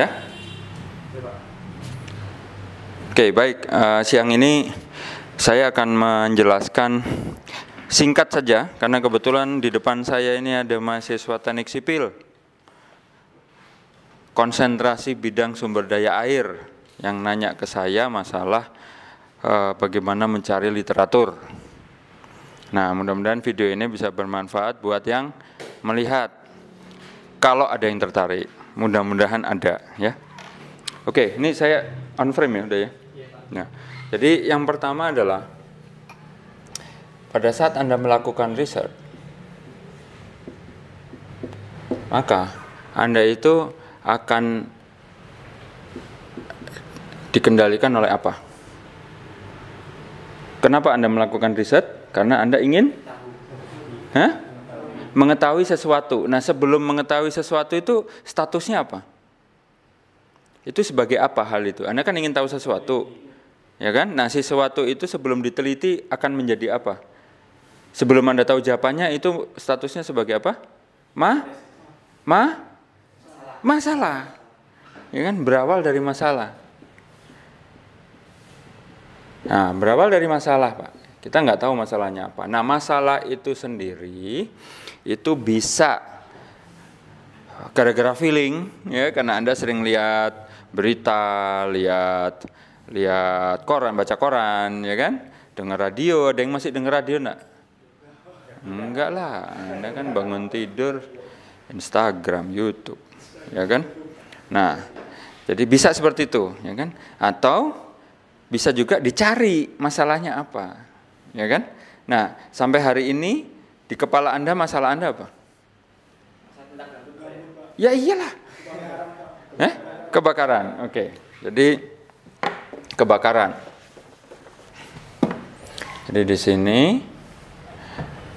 Dah? Oke, baik. Uh, siang ini saya akan menjelaskan singkat saja karena kebetulan di depan saya ini ada mahasiswa teknik sipil konsentrasi bidang sumber daya air yang nanya ke saya masalah uh, bagaimana mencari literatur. Nah, mudah-mudahan video ini bisa bermanfaat buat yang melihat. Kalau ada yang tertarik, mudah-mudahan ada ya. Oke, ini saya on frame ya udah ya. Nah, jadi yang pertama adalah pada saat Anda melakukan riset, maka Anda itu akan dikendalikan oleh apa? Kenapa Anda melakukan riset? Karena Anda ingin Hah? Mengetahui sesuatu. Nah, sebelum mengetahui sesuatu itu statusnya apa? Itu sebagai apa hal itu? Anda kan ingin tahu sesuatu. Ya kan? Nah, sesuatu itu sebelum diteliti akan menjadi apa? Sebelum Anda tahu jawabannya itu statusnya sebagai apa? Ma? Ma? Masalah. Ya kan? Berawal dari masalah. Nah, berawal dari masalah, Pak. Kita nggak tahu masalahnya apa. Nah, masalah itu sendiri itu bisa gara-gara feeling, ya, karena anda sering lihat berita, lihat lihat koran, baca koran, ya kan? Dengar radio, ada yang masih dengar radio enggak? Enggak lah, Anda kan bangun tidur Instagram, YouTube, ya kan? Nah, jadi bisa seperti itu, ya kan? Atau bisa juga dicari masalahnya apa, ya kan? Nah, sampai hari ini di kepala Anda masalah Anda apa? Ya iyalah. Eh? Kebakaran. Oke. Jadi kebakaran. Jadi di sini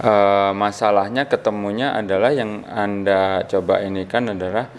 uh, masalahnya ketemunya adalah yang Anda coba ini kan adalah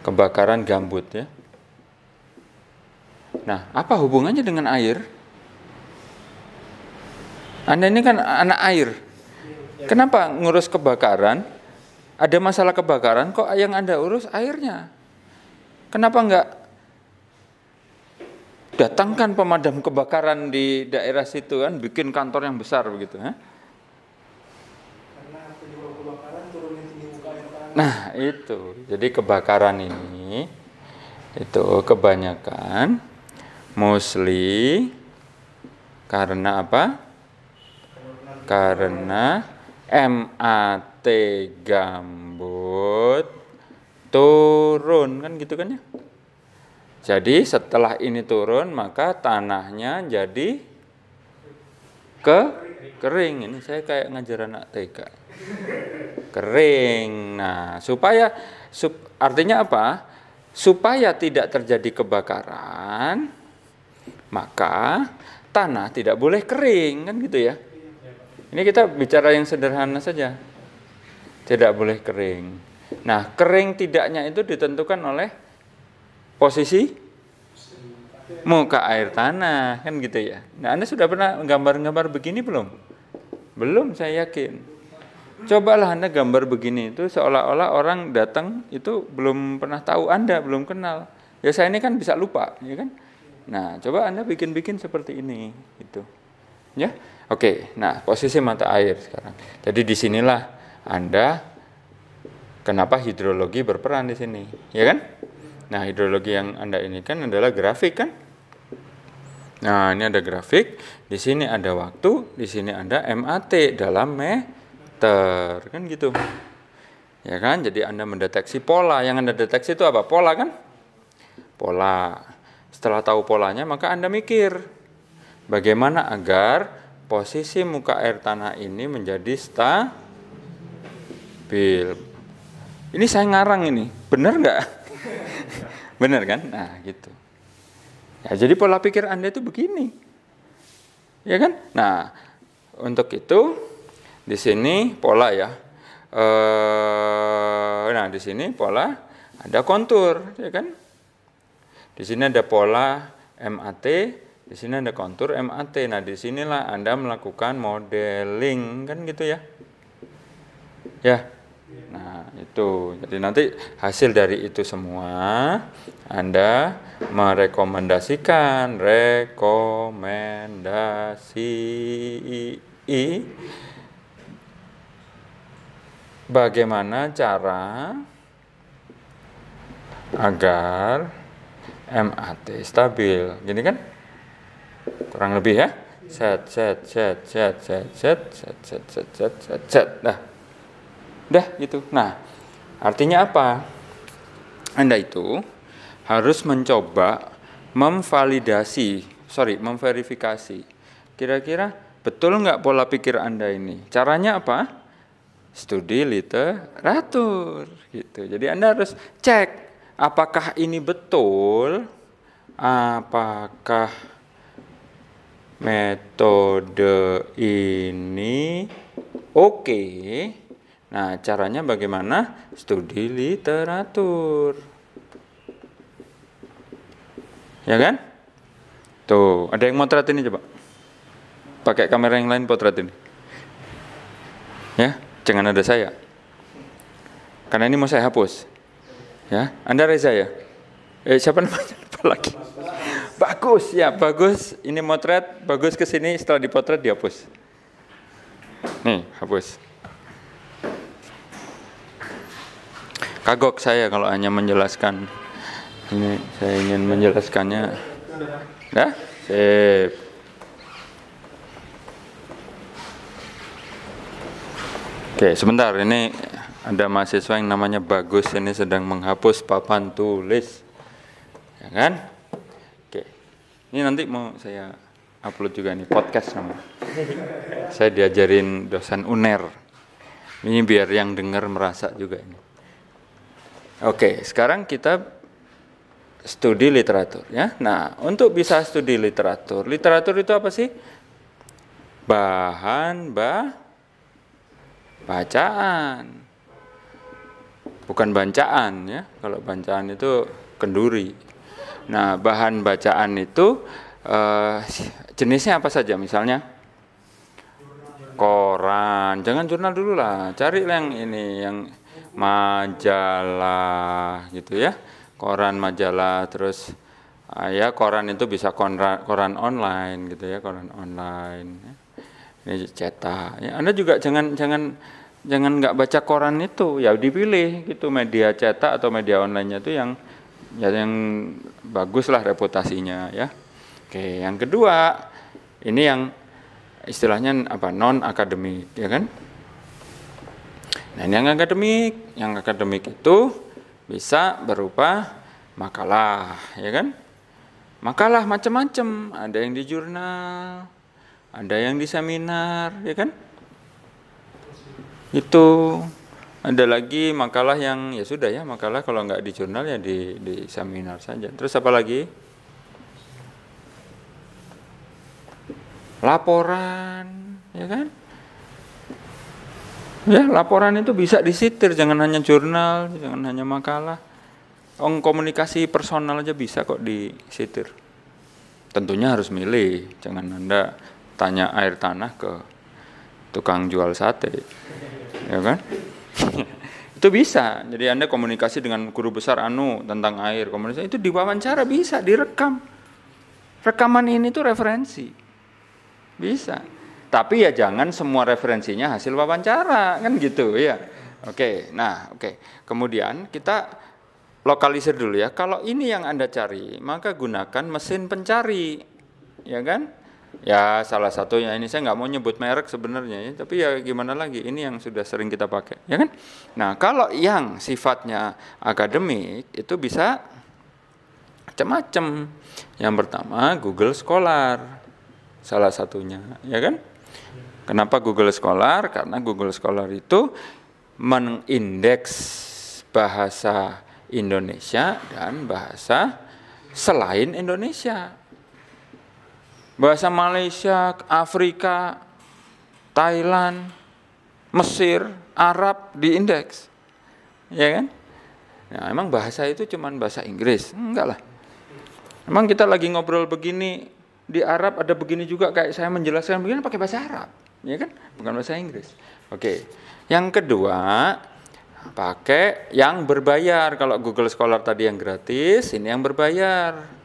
kebakaran gambut ya. Nah, apa hubungannya dengan air? Anda ini kan anak air. Kenapa ngurus kebakaran? Ada masalah kebakaran kok yang Anda urus airnya? Kenapa enggak datangkan pemadam kebakaran di daerah situ kan, bikin kantor yang besar begitu, ha? Nah itu, jadi kebakaran ini itu kebanyakan mostly karena apa? Karena MAT gambut turun kan gitu kan ya. Jadi setelah ini turun maka tanahnya jadi ke kering. Ini saya kayak ngajar anak TK. Kering. Nah, supaya sup, artinya apa? Supaya tidak terjadi kebakaran, maka tanah tidak boleh kering kan gitu ya. Ini kita bicara yang sederhana saja. Tidak boleh kering. Nah, kering tidaknya itu ditentukan oleh posisi muka air tanah, kan gitu ya. Nah, Anda sudah pernah gambar-gambar begini belum? Belum, saya yakin. Cobalah Anda gambar begini itu seolah-olah orang datang itu belum pernah tahu Anda, belum kenal. Ya saya ini kan bisa lupa, ya kan? Nah, coba Anda bikin-bikin seperti ini, itu. Ya. Oke, nah posisi mata air sekarang. Jadi di sinilah Anda kenapa hidrologi berperan di sini, ya kan? Nah, hidrologi yang Anda ini kan adalah grafik kan? Nah, ini ada grafik, di sini ada waktu, di sini ada MAT dalam meter, kan gitu. Ya kan? Jadi Anda mendeteksi pola, yang Anda deteksi itu apa? Pola kan? Pola. Setelah tahu polanya, maka Anda mikir bagaimana agar posisi muka air tanah ini menjadi stabil. Ini saya ngarang ini, benar nggak? benar kan? Nah gitu. Ya jadi pola pikir anda itu begini, ya kan? Nah untuk itu di sini pola ya. E, nah di sini pola ada kontur, ya kan? Di sini ada pola MAT, di sini ada kontur MAT. Nah, di sinilah Anda melakukan modeling kan gitu ya. Ya. Nah, itu. Jadi nanti hasil dari itu semua Anda merekomendasikan rekomendasi bagaimana cara agar MAT stabil. Gini kan? Kurang lebih ya. Set set set set set set set set set set set set. Nah. Udah gitu. Nah, artinya apa? Anda itu harus mencoba memvalidasi, sorry, memverifikasi. Kira-kira betul nggak pola pikir Anda ini? Caranya apa? Studi literatur gitu. Jadi Anda harus cek apakah ini betul? Apakah metode ini oke? Okay? Nah, caranya bagaimana? Studi literatur. Ya kan? Tuh, ada yang motret ini coba. Pakai kamera yang lain potret ini. Ya, jangan ada saya. Karena ini mau saya hapus. Ya, Anda Reza ya? Eh, siapa namanya? Apa lagi? Bagus, ya bagus. Ini motret, bagus ke sini. Setelah dipotret dihapus. Nih, hapus. Kagok saya kalau hanya menjelaskan. Ini saya ingin menjelaskannya. Dah? Sip. Oke, sebentar. Ini ada mahasiswa yang namanya Bagus ini sedang menghapus papan tulis. Ya kan? Oke. Ini nanti mau saya upload juga nih podcast nama. saya diajarin dosen UNER. Ini biar yang dengar merasa juga ini. Oke, sekarang kita studi literatur ya. Nah, untuk bisa studi literatur, literatur itu apa sih? Bahan bah bacaan bukan bancaan ya. Kalau bancaan itu kenduri. Nah, bahan bacaan itu uh, jenisnya apa saja? Misalnya koran, jangan jurnal dulu lah, cari yang ini yang majalah gitu ya. Koran, majalah, terus uh, ya koran itu bisa koran, koran online gitu ya, koran online. Ya. Ini cetak. Ya, Anda juga jangan jangan jangan nggak baca koran itu ya dipilih gitu media cetak atau media online itu yang ya yang bagus lah reputasinya ya. Oke yang kedua ini yang istilahnya apa non akademik ya kan? Nah yang akademik yang akademik itu bisa berupa makalah ya kan? Makalah macam-macam. Ada yang di jurnal ada yang di seminar ya kan? Itu ada lagi makalah yang ya sudah ya makalah kalau nggak di jurnal ya di di seminar saja. Terus apa lagi? Laporan ya kan? Ya laporan itu bisa disitir jangan hanya jurnal jangan hanya makalah. Ong komunikasi personal aja bisa kok disitir. Tentunya harus milih jangan anda tanya air tanah ke tukang jual sate ya kan? itu bisa. Jadi Anda komunikasi dengan guru besar anu tentang air, komunikasi itu diwawancara bisa, direkam. Rekaman ini tuh referensi. Bisa. Tapi ya jangan semua referensinya hasil wawancara, kan gitu ya. Oke, nah oke. Kemudian kita lokalisir dulu ya. Kalau ini yang Anda cari, maka gunakan mesin pencari. Ya kan? Ya salah satunya ini saya nggak mau nyebut merek sebenarnya ya, tapi ya gimana lagi ini yang sudah sering kita pakai, ya kan? Nah kalau yang sifatnya akademik itu bisa macam-macam. Yang pertama Google Scholar salah satunya, ya kan? Kenapa Google Scholar? Karena Google Scholar itu mengindeks bahasa Indonesia dan bahasa selain Indonesia bahasa Malaysia, Afrika, Thailand, Mesir, Arab di indeks. Ya kan? Nah, emang bahasa itu cuman bahasa Inggris? Enggak lah. Emang kita lagi ngobrol begini di Arab ada begini juga kayak saya menjelaskan begini pakai bahasa Arab, ya kan? Bukan bahasa Inggris. Oke. Yang kedua, pakai yang berbayar. Kalau Google Scholar tadi yang gratis, ini yang berbayar.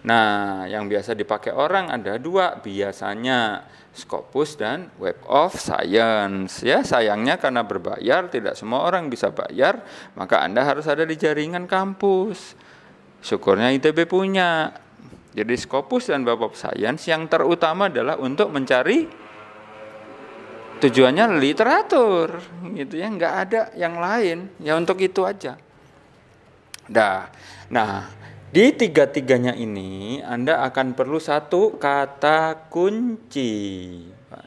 Nah, yang biasa dipakai orang ada dua, biasanya Scopus dan Web of Science. Ya, sayangnya karena berbayar, tidak semua orang bisa bayar, maka Anda harus ada di jaringan kampus. Syukurnya ITB punya. Jadi Scopus dan Web of Science yang terutama adalah untuk mencari tujuannya literatur gitu ya nggak ada yang lain ya untuk itu aja dah nah di tiga-tiganya ini Anda akan perlu satu kata kunci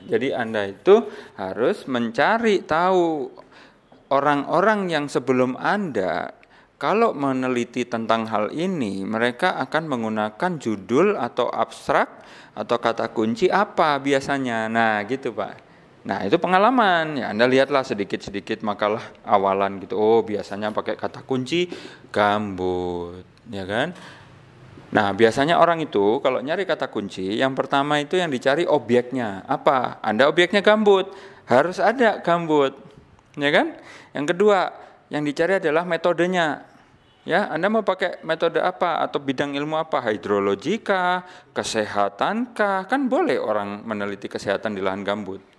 jadi Anda itu harus mencari tahu orang-orang yang sebelum Anda kalau meneliti tentang hal ini, mereka akan menggunakan judul atau abstrak atau kata kunci apa biasanya. Nah, gitu, Pak. Nah itu pengalaman ya Anda lihatlah sedikit-sedikit makalah awalan gitu oh biasanya pakai kata kunci gambut ya kan? Nah biasanya orang itu kalau nyari kata kunci yang pertama itu yang dicari objeknya. Apa? Anda objeknya gambut. Harus ada gambut. Ya kan? Yang kedua yang dicari adalah metodenya. Ya, Anda mau pakai metode apa? Atau bidang ilmu apa? Hidrologi kah, kesehatan kah? Kan boleh orang meneliti kesehatan di lahan gambut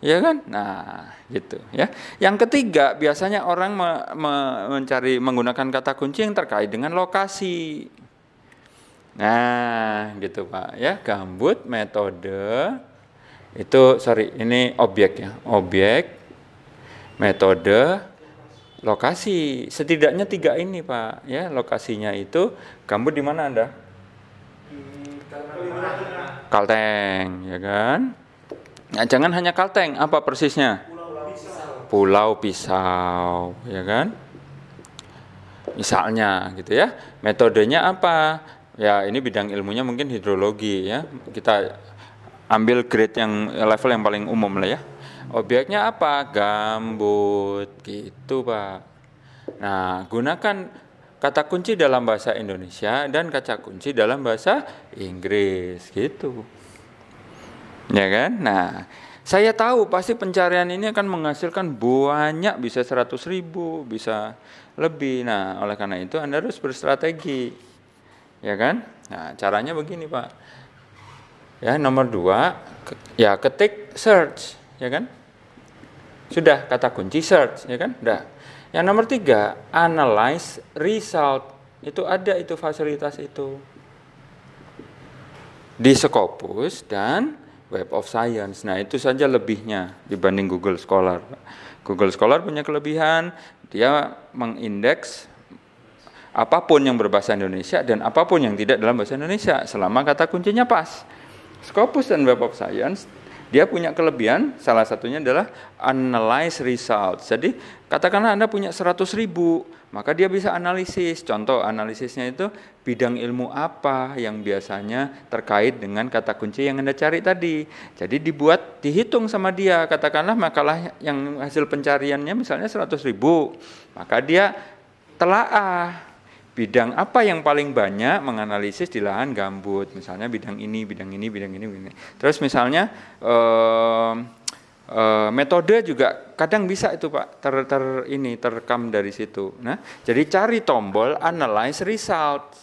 ya kan? Nah, gitu ya. Yang ketiga, biasanya orang me, me, mencari menggunakan kata kunci yang terkait dengan lokasi. Nah, gitu Pak ya. Gambut metode itu sorry ini objek ya objek metode lokasi setidaknya tiga ini pak ya lokasinya itu gambut di mana anda Kalteng ya kan Nah, jangan hanya Kalteng, apa persisnya? Pulau Pisau. Pulau Pisau, ya kan? Misalnya gitu ya. Metodenya apa? Ya, ini bidang ilmunya mungkin hidrologi ya. Kita ambil grade yang level yang paling umum lah ya. Objeknya apa? Gambut gitu, Pak. Nah, gunakan kata kunci dalam bahasa Indonesia dan kata kunci dalam bahasa Inggris gitu ya kan? Nah, saya tahu pasti pencarian ini akan menghasilkan banyak, bisa 100 ribu, bisa lebih. Nah, oleh karena itu Anda harus berstrategi, ya kan? Nah, caranya begini Pak. Ya, nomor dua, ya ketik search, ya kan? Sudah kata kunci search, ya kan? Udah. Yang nomor tiga, analyze result. Itu ada itu fasilitas itu. Di Scopus dan Web of Science. Nah, itu saja lebihnya dibanding Google Scholar. Google Scholar punya kelebihan, dia mengindeks apa pun yang berbahasa Indonesia dan apa pun yang tidak dalam bahasa Indonesia selama kata kuncinya pas. Scopus dan Web of Science dia punya kelebihan, salah satunya adalah analyze results. Jadi katakanlah Anda punya 100 ribu, maka dia bisa analisis. Contoh analisisnya itu bidang ilmu apa yang biasanya terkait dengan kata kunci yang Anda cari tadi. Jadi dibuat, dihitung sama dia. Katakanlah makalah yang hasil pencariannya misalnya 100 ribu, maka dia telaah bidang apa yang paling banyak menganalisis di lahan gambut? Misalnya bidang ini bidang ini bidang ini bidang ini. Terus misalnya eh, eh, metode juga kadang bisa itu pak ter, ter ini terekam dari situ. Nah jadi cari tombol analyze results.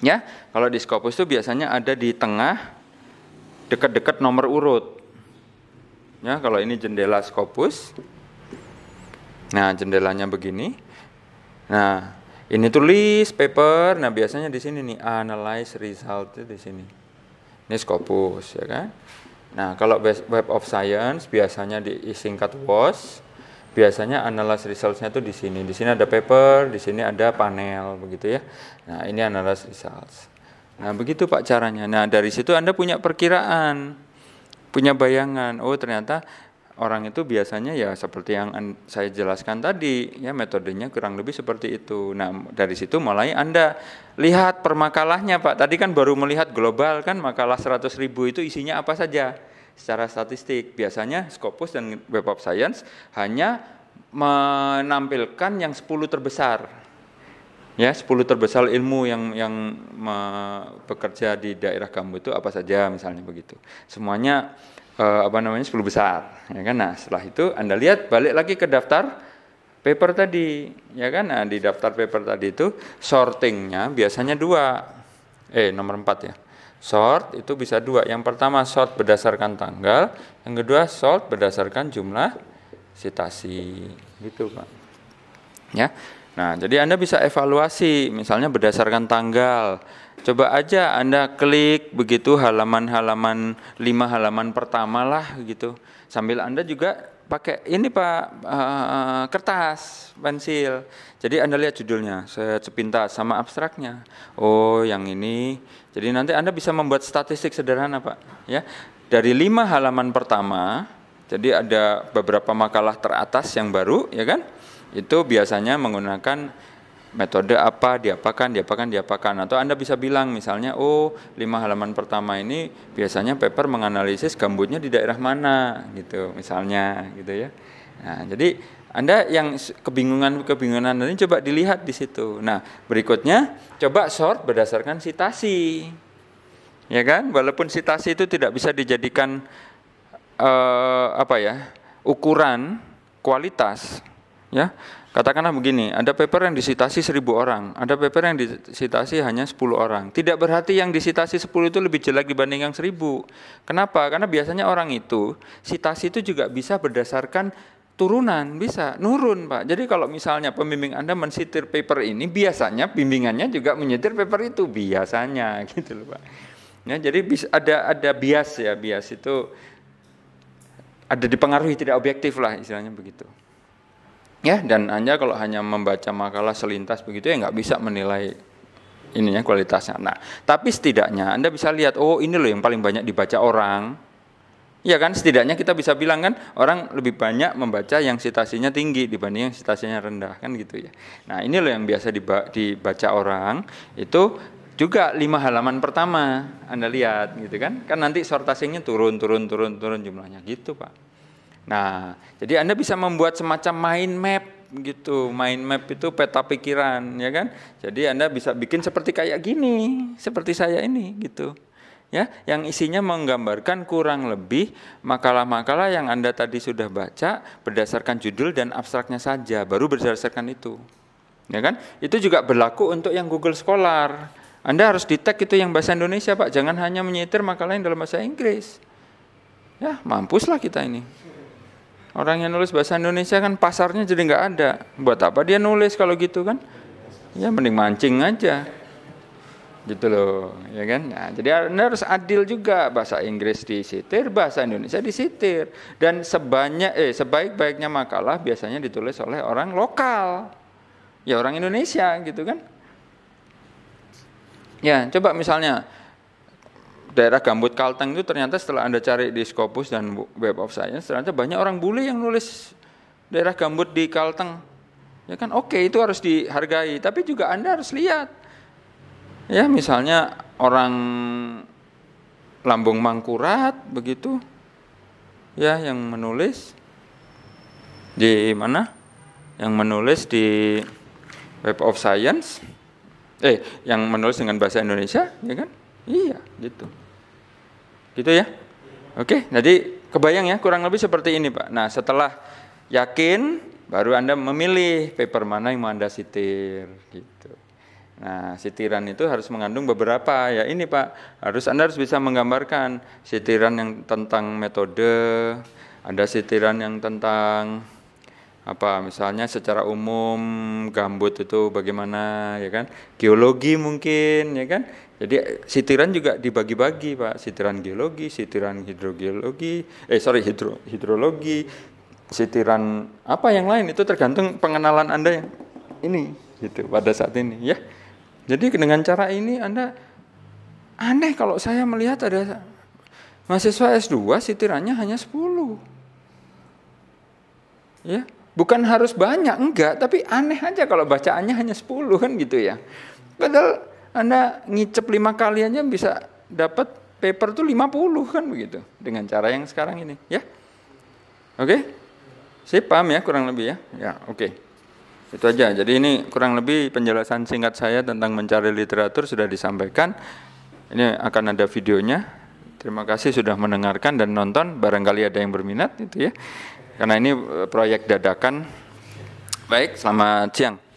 Ya kalau di Scopus itu biasanya ada di tengah dekat-dekat nomor urut. Ya kalau ini jendela Scopus. Nah jendelanya begini. Nah ini tulis paper, nah biasanya di sini nih analyze result di sini. Ini Scopus ya kan. Nah, kalau Web of Science biasanya disingkat WOS, biasanya analyze results-nya itu di sini. Di sini ada paper, di sini ada panel begitu ya. Nah, ini analyze results. Nah, begitu Pak caranya. Nah, dari situ Anda punya perkiraan, punya bayangan. Oh, ternyata orang itu biasanya ya seperti yang saya jelaskan tadi ya metodenya kurang lebih seperti itu. Nah dari situ mulai anda lihat permakalahnya pak. Tadi kan baru melihat global kan makalah 100 ribu itu isinya apa saja secara statistik. Biasanya Scopus dan Web of Science hanya menampilkan yang 10 terbesar ya 10 terbesar ilmu yang yang bekerja di daerah kamu itu apa saja misalnya begitu semuanya uh, apa namanya 10 besar ya kan nah setelah itu Anda lihat balik lagi ke daftar paper tadi, ya kan? Nah, di daftar paper tadi itu sortingnya biasanya dua, eh nomor empat ya. Sort itu bisa dua. Yang pertama sort berdasarkan tanggal, yang kedua sort berdasarkan jumlah sitasi, gitu pak. Ya, nah jadi anda bisa evaluasi, misalnya berdasarkan tanggal. Coba aja anda klik begitu halaman-halaman lima halaman pertama lah gitu. Sambil anda juga pakai ini pak uh, kertas pensil. Jadi anda lihat judulnya sepintas sama abstraknya. Oh yang ini. Jadi nanti anda bisa membuat statistik sederhana pak ya. Dari lima halaman pertama jadi ada beberapa makalah teratas yang baru ya kan itu biasanya menggunakan metode apa diapakan diapakan diapakan. Atau anda bisa bilang misalnya oh lima halaman pertama ini biasanya paper menganalisis gambutnya di daerah mana gitu misalnya gitu ya. Nah jadi anda yang kebingungan kebingungan ini coba dilihat di situ. Nah berikutnya coba sort berdasarkan sitasi. Ya kan? Walaupun sitasi itu tidak bisa dijadikan uh, apa ya ukuran kualitas ya Katakanlah begini, ada paper yang disitasi seribu orang, ada paper yang disitasi hanya 10 orang. Tidak berarti yang disitasi 10 itu lebih jelek dibanding yang seribu. Kenapa? Karena biasanya orang itu, sitasi itu juga bisa berdasarkan turunan, bisa nurun Pak. Jadi kalau misalnya pembimbing Anda mensitir paper ini, biasanya bimbingannya juga menyetir paper itu, biasanya gitu loh Pak. Ya, jadi ada ada bias ya, bias itu ada dipengaruhi tidak objektif lah istilahnya begitu ya dan anda kalau hanya membaca makalah selintas begitu ya nggak bisa menilai ininya kualitasnya. Nah, tapi setidaknya Anda bisa lihat, oh ini loh yang paling banyak dibaca orang. Ya kan, setidaknya kita bisa bilang kan orang lebih banyak membaca yang sitasinya tinggi dibanding yang sitasinya rendah kan gitu ya. Nah ini loh yang biasa dibaca orang itu juga lima halaman pertama Anda lihat gitu kan, kan nanti sortasinya turun turun turun turun jumlahnya gitu pak. Nah, jadi Anda bisa membuat semacam mind map gitu. Mind map itu peta pikiran, ya kan? Jadi Anda bisa bikin seperti kayak gini, seperti saya ini gitu. Ya, yang isinya menggambarkan kurang lebih makalah-makalah yang Anda tadi sudah baca berdasarkan judul dan abstraknya saja, baru berdasarkan itu. Ya kan? Itu juga berlaku untuk yang Google Scholar. Anda harus di tag itu yang bahasa Indonesia, Pak. Jangan hanya menyetir makalah yang dalam bahasa Inggris. Ya, mampuslah kita ini. Orang yang nulis bahasa Indonesia kan pasarnya jadi nggak ada. Buat apa dia nulis kalau gitu kan? Ya mending mancing aja. Gitu loh, ya kan? Nah, jadi harus adil juga bahasa Inggris disitir, bahasa Indonesia disitir. Dan sebanyak eh sebaik-baiknya makalah biasanya ditulis oleh orang lokal. Ya orang Indonesia gitu kan? Ya, coba misalnya daerah gambut Kalteng itu ternyata setelah Anda cari di Scopus dan Web of Science ternyata banyak orang bule yang nulis daerah gambut di Kalteng. Ya kan oke okay, itu harus dihargai, tapi juga Anda harus lihat. Ya, misalnya orang Lambung Mangkurat begitu. Ya, yang menulis di mana? Yang menulis di Web of Science. Eh, yang menulis dengan bahasa Indonesia, ya kan? Iya, gitu. Gitu ya. Oke, jadi kebayang ya kurang lebih seperti ini Pak. Nah setelah yakin baru Anda memilih paper mana yang mau Anda sitir gitu. Nah, sitiran itu harus mengandung beberapa ya ini Pak. Harus Anda harus bisa menggambarkan sitiran yang tentang metode, ada sitiran yang tentang apa misalnya secara umum gambut itu bagaimana ya kan geologi mungkin ya kan jadi sitiran juga dibagi-bagi Pak, sitiran geologi, sitiran hidrogeologi, eh sorry hidro, hidrologi, sitiran apa yang lain itu tergantung pengenalan Anda yang ini gitu pada saat ini ya. Jadi dengan cara ini Anda aneh kalau saya melihat ada mahasiswa S2 sitirannya hanya 10. Ya, bukan harus banyak enggak, tapi aneh aja kalau bacaannya hanya 10 kan gitu ya. Padahal anda ngicep lima kali aja bisa dapat paper tuh 50 kan begitu dengan cara yang sekarang ini ya. Oke? Okay? Saya paham ya kurang lebih ya. Ya, oke. Okay. Itu aja. Jadi ini kurang lebih penjelasan singkat saya tentang mencari literatur sudah disampaikan. Ini akan ada videonya. Terima kasih sudah mendengarkan dan nonton. Barangkali ada yang berminat itu ya. Karena ini eh, proyek dadakan Baik, selamat siang.